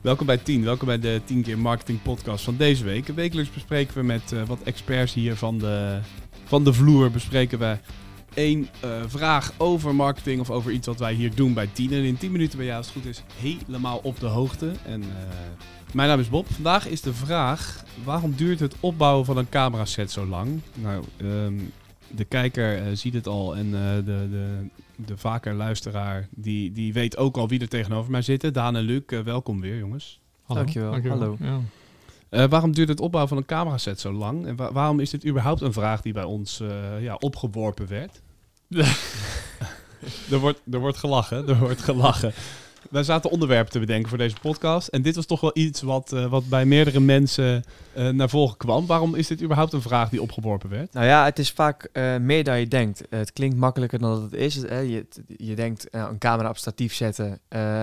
Welkom bij 10. Welkom bij de 10 keer marketing podcast van deze week. Wekelijks bespreken we met uh, wat experts hier van de, van de vloer bespreken we één uh, vraag over marketing of over iets wat wij hier doen bij 10. En in 10 minuten ben jij als het goed is helemaal op de hoogte. En uh, mijn naam is Bob. Vandaag is de vraag: waarom duurt het opbouwen van een cameraset zo lang? Nou, um, de kijker uh, ziet het al en de, de, de vaker luisteraar die, die weet ook al wie er tegenover mij zitten. Daan en Luc, welkom weer jongens. Hallo. Dankjewel. Dankjewel. Hallo. Ja. Uh, waarom duurt het opbouwen van een cameraset zo lang? En wa waarom is dit überhaupt een vraag die bij ons uh, ja, opgeworpen werd? er, wordt, er wordt gelachen, er wordt gelachen. Wij zaten onderwerpen te bedenken voor deze podcast. En dit was toch wel iets wat, uh, wat bij meerdere mensen uh, naar voren kwam. Waarom is dit überhaupt een vraag die opgeworpen werd? Nou ja, het is vaak uh, meer dan je denkt. het klinkt makkelijker dan dat het is. je, je denkt een camera op statief zetten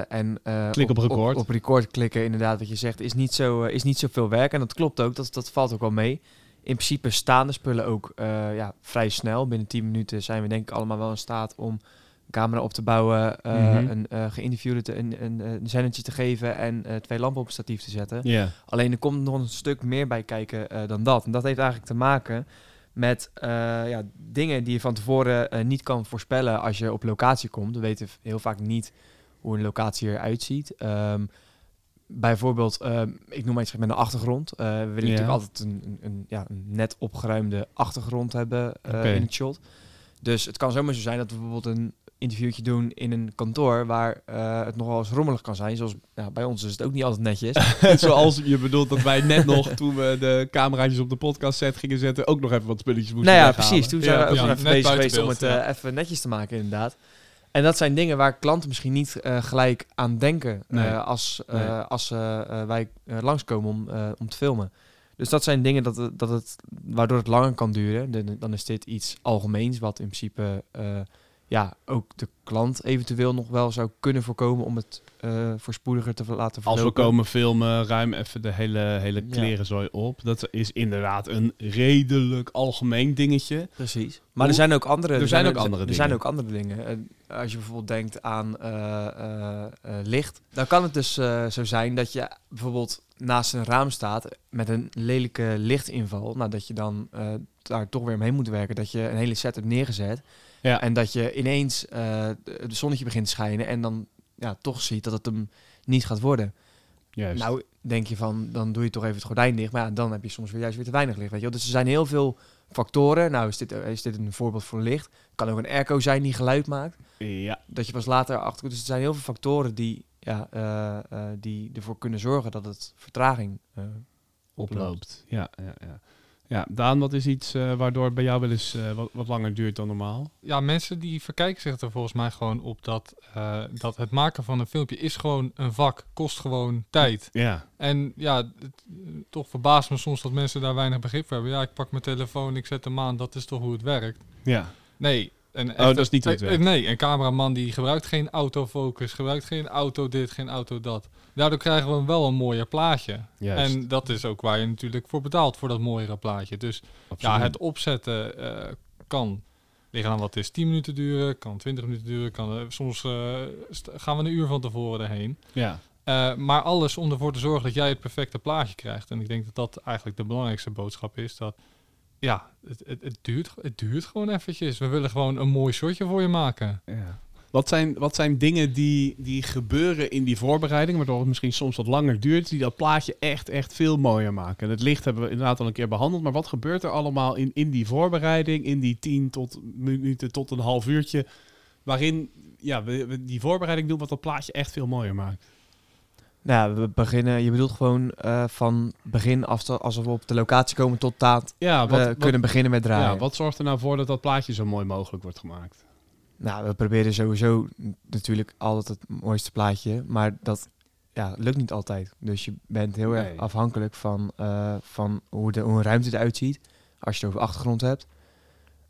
en Klik op, op record. Op, op, record klikken, inderdaad, wat je zegt, is niet zo, is niet zoveel werk. En dat klopt ook, dat, dat valt ook wel mee. In principe staan de spullen ook ja, vrij snel. Binnen 10 minuten zijn we denk ik allemaal wel in staat om camera op te bouwen, uh, mm -hmm. een uh, geïnterviewde een, een, een zendertje te geven en uh, twee lampen op het statief te zetten. Yeah. Alleen er komt nog een stuk meer bij kijken dan dat. En dat heeft eigenlijk te maken met ja, dingen die je van tevoren niet kan voorspellen als je op locatie komt. We weten heel vaak niet hoe een locatie eruit ziet. Um, bijvoorbeeld, ik noem maar iets met een achtergrond. we willen yeah. natuurlijk altijd een, een, een, ja, een net opgeruimde achtergrond hebben okay. in het shot. Dus het kan zomaar zo zijn dat we bijvoorbeeld een interviewtje doen in een kantoor waar uh, het nogal eens rommelig kan zijn. Zoals nou, bij ons is het ook niet altijd netjes. Zoals je bedoelt dat wij net nog, toen we de cameraatjes op de podcast set gingen zetten, ook nog even wat spulletjes moesten Nou ja, weghalen. precies. Toen zijn ja, we ook ja, nog even bezig geweest om het uh, ja. even netjes te maken, inderdaad. En dat zijn dingen waar klanten misschien niet uh, gelijk aan denken nee. als, nee. als wij langskomen om, om te filmen. Dus dat zijn dingen dat, het, dat het, waardoor het langer kan duren. Dan is dit iets algemeens wat in principe ja, ook de klant eventueel nog wel zou kunnen voorkomen om het uh, voorspoediger te laten verlopen. Als we komen filmen, ruim even de hele, hele klerenzooi ja. op. Dat is inderdaad een redelijk algemeen dingetje. Precies. Maar Hoe? er zijn ook andere, er, er zijn, zijn ook andere er dingen. zijn ook andere dingen. Uh, als je bijvoorbeeld denkt aan uh, uh, licht, dan kan het dus zo zijn dat je bijvoorbeeld naast een raam staat met een lelijke lichtinval. Nou, dat je dan daar toch weer omheen moet werken. Dat je een hele set hebt neergezet. Ja. En dat je ineens uh, de zonnetje begint te schijnen en dan ja, toch ziet dat het hem niet gaat worden. Juist. Nou, denk je van, dan doe je toch even het gordijn dicht. Maar ja, dan heb je soms weer juist weer te weinig licht. Weet je wel? Dus er zijn heel veel factoren. Nou, is dit, is dit een voorbeeld voor licht? kan ook een airco zijn die geluid maakt. Ja. Dat je pas later achter Dus er zijn heel veel factoren die, ja, uh, uh, die ervoor kunnen zorgen dat het vertraging oploopt. oploopt. Ja, ja, ja. Ja, Daan, wat is iets uh, waardoor het bij jou wel eens uh, wat, wat, langer duurt dan normaal? Ja, mensen die verkijken zich er volgens mij gewoon op dat, uh, dat het maken van een filmpje is gewoon een vak, kost gewoon tijd. Ja. En ja, het, toch verbaast me soms dat mensen daar weinig begrip voor hebben. Ja, ik pak mijn telefoon, ik zet hem aan, dat is toch hoe het werkt? Ja. Nee. En oh, dat is niet hoe het werkt. Nee, een cameraman die gebruikt geen autofocus, gebruikt geen auto dit, geen auto dat. Daardoor krijgen we wel een mooier plaatje. Juist. En dat is ook waar je natuurlijk voor betaalt, voor dat mooiere plaatje. Dus Absoluut. ja, het opzetten uh, kan liggen aan wat is 10 minuten duren, kan 20 minuten duren, kan, uh, soms uh, gaan we een uur van tevoren erheen. Ja. Uh, maar alles om ervoor te zorgen dat jij het perfecte plaatje krijgt. En ik denk dat dat eigenlijk de belangrijkste boodschap is. Dat ja, het, het, het, duurt, het duurt gewoon eventjes. We willen gewoon een mooi shotje voor je maken. Ja. Wat zijn, wat zijn dingen die, die gebeuren in die voorbereiding, waardoor het misschien soms wat langer duurt, die dat plaatje echt, echt veel mooier maken? Het licht hebben we inderdaad al een keer behandeld, maar wat gebeurt er allemaal in, in die voorbereiding, in die 10 tot minuten tot een half uurtje, waarin ja, we, we die voorbereiding doen wat dat plaatje echt veel mooier maakt? Nou, we beginnen, je bedoelt gewoon uh, van begin af, als we op de locatie komen tot taat, ja, wat, we wat, kunnen beginnen met draaien. Ja, wat zorgt er nou voor dat dat plaatje zo mooi mogelijk wordt gemaakt? Nou, we proberen sowieso natuurlijk altijd het mooiste plaatje, maar dat ja, lukt niet altijd. Dus je bent heel Nee. erg afhankelijk van, eh, van hoe, de, hoe een ruimte eruit ziet, als je het over achtergrond hebt.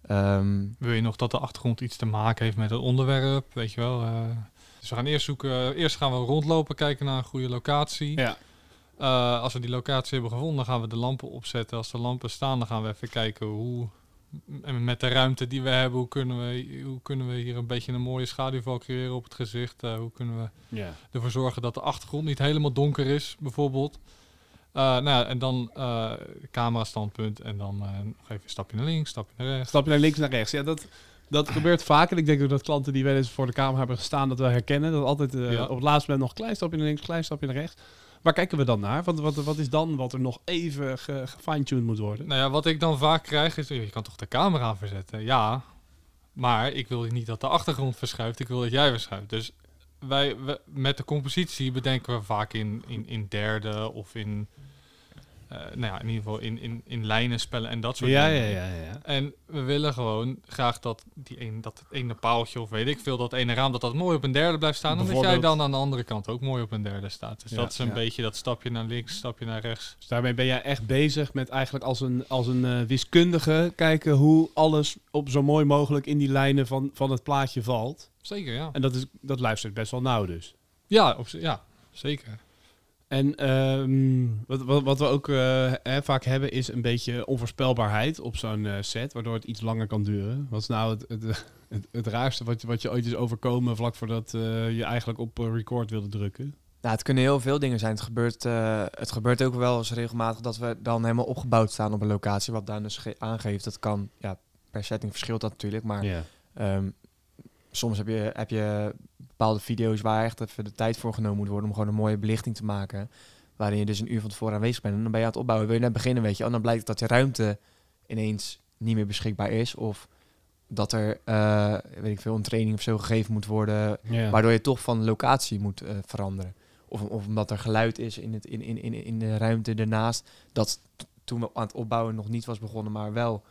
Ehm, Wil je nog dat de achtergrond iets te maken heeft met het onderwerp? Weet je wel. eh. Dus we gaan eerst zoeken. Eerst gaan we rondlopen, kijken naar een goede locatie. Ja. Eh, als we die locatie hebben gevonden, dan gaan we de lampen opzetten. Als de lampen staan, dan gaan we even kijken hoe en met de ruimte die we hebben, hoe kunnen we, hoe kunnen we hier een beetje een mooie schaduwval creëren op het gezicht? Eh, hoe kunnen we Ja. ervoor zorgen dat de achtergrond niet helemaal donker is, bijvoorbeeld? Eh, nou ja, en dan eh camera standpunt en dan nog even een stapje naar links, stapje naar rechts. Stap je naar links, naar rechts. Ja, dat, dat gebeurt vaak. En ik denk ook dat klanten die wel eens voor de camera hebben gestaan, dat we herkennen. Dat altijd eh, Ja. op het laatste moment nog een klein stapje naar links, klein stapje naar rechts. Waar kijken we dan naar? Wat, wat, wat is dan wat er nog even ge- gefine-tuned moet worden? Nou ja, wat ik dan vaak krijg is, je kan toch de camera verzetten? Ja, maar ik wil niet dat de achtergrond verschuift, ik wil dat jij verschuift. Dus wij, we- met de compositie bedenken we vaak in, in, in derde of in, eh, nou ja, in ieder geval in, in, in lijnen spellen en dat soort Ja, dingen. ja, ja, ja. En we willen gewoon graag dat, die een, dat het ene paaltje of weet ik veel, dat ene raam, dat dat mooi op een derde blijft staan. En dat jij dan aan de andere kant ook mooi op een derde staat. Dus Ja, dat is een ja. beetje dat stapje naar links, stapje naar rechts. Dus daarmee ben jij echt bezig met eigenlijk als een, als een eh, wiskundige kijken hoe alles op zo mooi mogelijk in die lijnen van, van het plaatje valt. Zeker, ja. En dat, is, dat luistert best wel nauw dus. Ja, op, ja zeker. En ehm, wat, wat, wat we ook eh, vaak hebben is een beetje onvoorspelbaarheid op zo'n eh, set, waardoor het iets langer kan duren. Wat is nou het, het, het, het raarste wat, je- wat je ooit is overkomen vlak voordat eh, je eigenlijk op record wilde drukken? Nou, het kunnen heel veel dingen zijn. Het gebeurt, het gebeurt ook wel eens regelmatig dat we dan helemaal opgebouwd staan op een locatie. Wat daar dus ge- aangeeft. Dat kan, ja, per setting verschilt dat natuurlijk. Maar ehm, soms heb je, heb je bepaalde video's waar echt even de tijd voor genomen moet worden om gewoon een mooie belichting te maken. Waarin je dus een uur van tevoren aanwezig bent. En dan ben je aan het opbouwen. Wil je net beginnen, weet je. En dan blijkt dat de ruimte ineens niet meer beschikbaar is. Of dat er, eh, weet ik veel, een training of zo gegeven moet worden. Waardoor je toch van locatie moet eh, veranderen. Of, of omdat er geluid is in, het, in, in, in, in de ruimte ernaast. Dat toen we aan het opbouwen nog niet was begonnen, maar wel.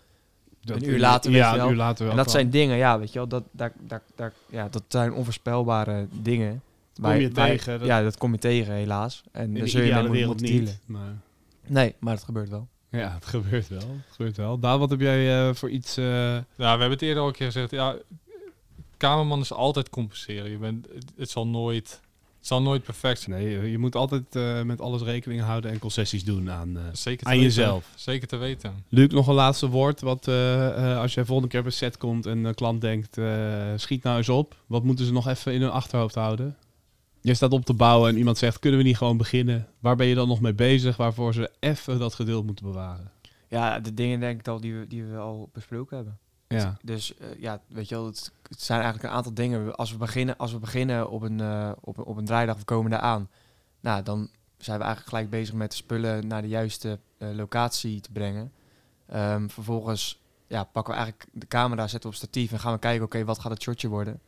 Dat- een uur later, weet ja, je wel. een uur later wel. en dat kwam. zijn dingen, ja, weet je wel. Dat, daar, daar, daar, ja, dat zijn onvoorspelbare dingen. Kom je tegen, dat- ja, dat kom je tegen, helaas. En in daar de zul je mee moeten wereld moeten niet. Maar... Nee, maar het gebeurt wel. Ja, het gebeurt wel. Het gebeurt wel. Daan, wat heb jij eh, voor iets... eh, Ja, we hebben het eerder al een keer gezegd. Ja, cameraman is altijd compenseren. Je bent, het, het zal nooit, zal nooit perfect zijn. Nee, je moet altijd eh, met alles rekening houden en concessies doen aan, eh, Zeker te aan weten. jezelf. Zeker te weten. Luc, nog een laatste woord. Wat, eh, eh, als jij volgende keer op een set komt en een klant denkt, eh, schiet nou eens op. Wat moeten ze nog even in hun achterhoofd houden? Je staat op te bouwen en iemand zegt, kunnen we niet gewoon beginnen? Waar ben je dan nog mee bezig waarvoor ze even dat geduld moeten bewaren? Ja, de dingen denk ik al die we, die we al besproken hebben. Ja, Dus eh, ja, weet je wel, het, zijn eigenlijk een aantal dingen. Als we beginnen, als we beginnen op, een, eh, op, op een draaidag, we komen daar aan. Nou, dan zijn we eigenlijk gelijk bezig met de spullen naar de juiste eh, locatie te brengen. Ehm, vervolgens ja, pakken we eigenlijk de camera, zetten we op statief en gaan we kijken, oké, wat gaat het shotje worden?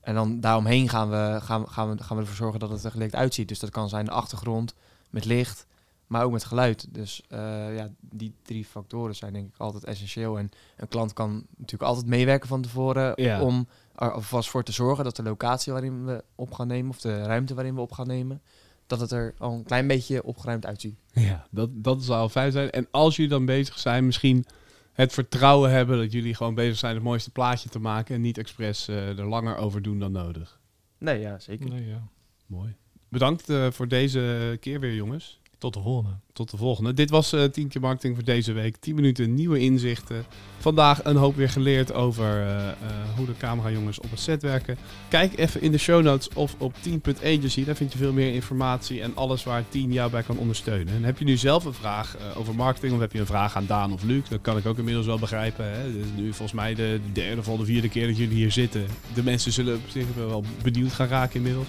En dan daaromheen gaan we, gaan, gaan, we, gaan we ervoor zorgen dat het er gelikt uitziet. Dus dat kan zijn de achtergrond met licht, maar ook met geluid. Dus eh, ja, die drie factoren zijn denk ik altijd essentieel. En een klant kan natuurlijk altijd meewerken van tevoren Ja. om er alvast voor te zorgen dat de locatie waarin we op gaan nemen, of de ruimte waarin we op gaan nemen, dat het er al een klein beetje opgeruimd uitziet. ja dat, dat zou fijn zijn. En als jullie dan bezig zijn, misschien het vertrouwen hebben dat jullie gewoon bezig zijn het mooiste plaatje te maken en niet expres eh, er langer over doen dan nodig. Nee, ja, zeker. Nee, ja. Mooi. Bedankt eh, voor deze keer weer, jongens. Tot de volgende. Tot de volgende. Dit was eh 10 keer marketing voor deze week. 10 minuten nieuwe inzichten. Vandaag een hoop weer geleerd over eh, eh, hoe de camerajongens op het set werken. Kijk even in de show notes of op 10.agency. Daar vind je veel meer informatie en alles waar 10 jou bij kan ondersteunen. En heb je nu zelf een vraag eh, over marketing of heb je een vraag aan Daan of Luc? Dat kan ik ook inmiddels wel begrijpen. Hè? Dit is nu volgens mij de derde of al de vierde keer dat jullie hier zitten. De mensen zullen op zich wel benieuwd gaan raken inmiddels.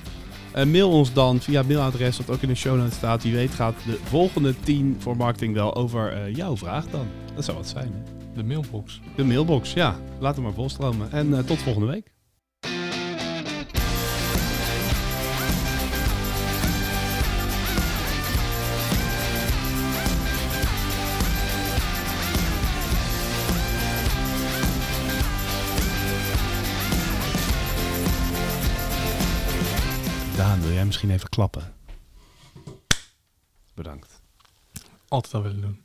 Eh, mail ons dan via mailadres dat ook in de show notes staat. Wie weet gaat de volgende 10 voor marketing wel over eh, jouw vraag dan. Dat zou wat zijn. Hè? De mailbox. De mailbox, ja. Laat hem maar volstromen. En eh, tot volgende week. Misschien even klappen? Bedankt. Altijd al willen doen.